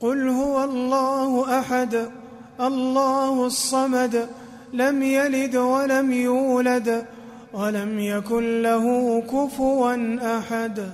قل هو الله أحد الله الصمد لم يلد ولم يولد ولم يكن له كفوا أحد.